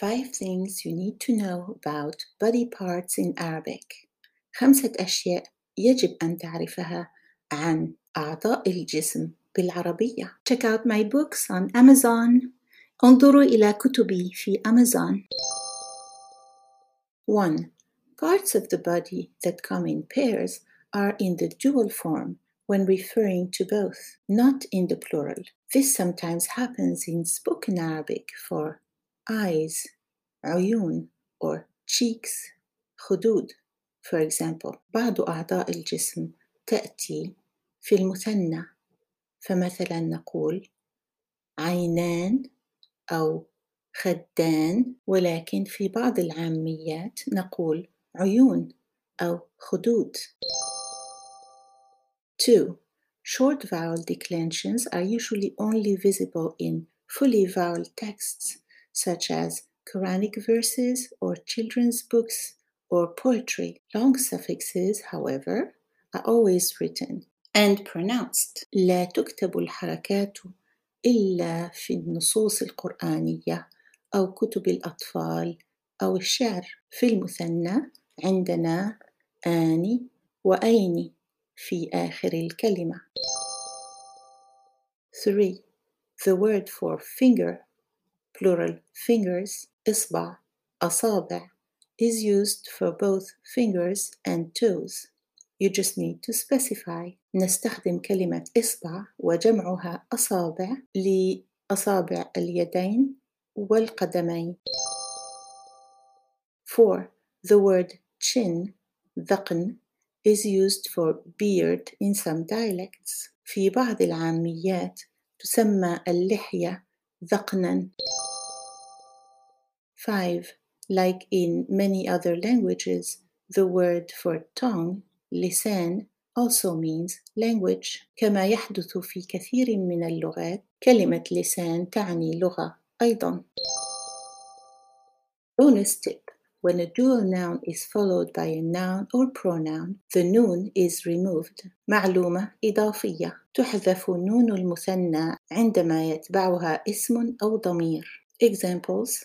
Five things you need to know about body parts in Arabic. خمسة أشياء يجب أن تعرفها عن أعضاء الجسم بالعربية. Check out my books on Amazon. انظروا إلى كتبي في Amazon. 1. Parts of the body that come in pairs are in the dual form when referring to both, not in the plural. This sometimes happens in spoken Arabic for eyes, عيون, or cheeks, خدود. For example, بعض أعضاء الجسم تأتي في المثنى فمثلا نقول عينان أو خدان ولكن في بعض العاميات نقول عيون أو خدود. 2. Short vowel declensions are usually only visible in fully vowel texts, such as Quranic verses or children's books or poetry. Long suffixes, however, are always written and pronounced. لا تكتب الحركات إلا في النصوص القرآنية أو كتب الأطفال أو الشعر. في المثنى عندنا آني وأين في آخر الكلمة. 3. The word for finger, plural fingers, إصبع, أصابع, is used for both fingers and toes. You just need to specify. نستخدم كلمة إصبع وجمعها أصابع لأصابع اليدين والقدمين. 4. The word chin, ذقن, is used for beard in some dialects. في بعض العاميات تسمى اللحية ذقنا. 5. Like in many other languages, the word for tongue, لسان, also means language. كما يحدث في كثير من اللغات، كلمة لسان تعني لغة أيضا. Bonus tip when a dual noun is followed by a noun or pronoun, the noon is removed. معلومة إضافية تحذف نون المثنى عندما يتبعها اسم أو ضمير. Examples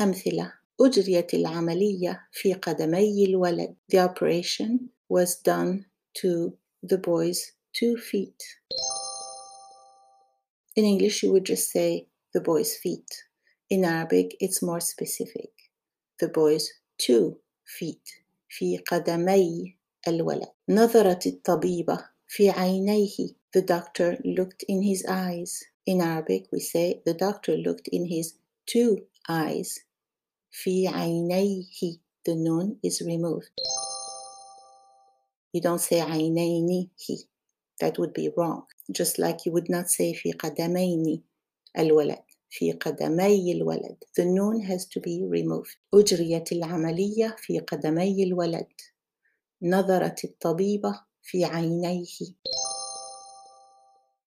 أمثلة أجريت العملية في قدمي الولد. The operation was done to the boy's two feet. In English, you would just say the boy's feet. In Arabic, it's more specific. The boy's two feet في قدمي الولد. نظرت الطبيبة في عينيه. The doctor looked in his eyes. In Arabic, we say the doctor looked in his two eyes. في عينيه. The noon is removed. You don't say عينينه. That would be wrong. Just like you would not say في قدمين الولد. في قدمي الولد. The noon has to be removed. أجريت العملية في قدمي الولد. نظرت الطبيبة في عينيه.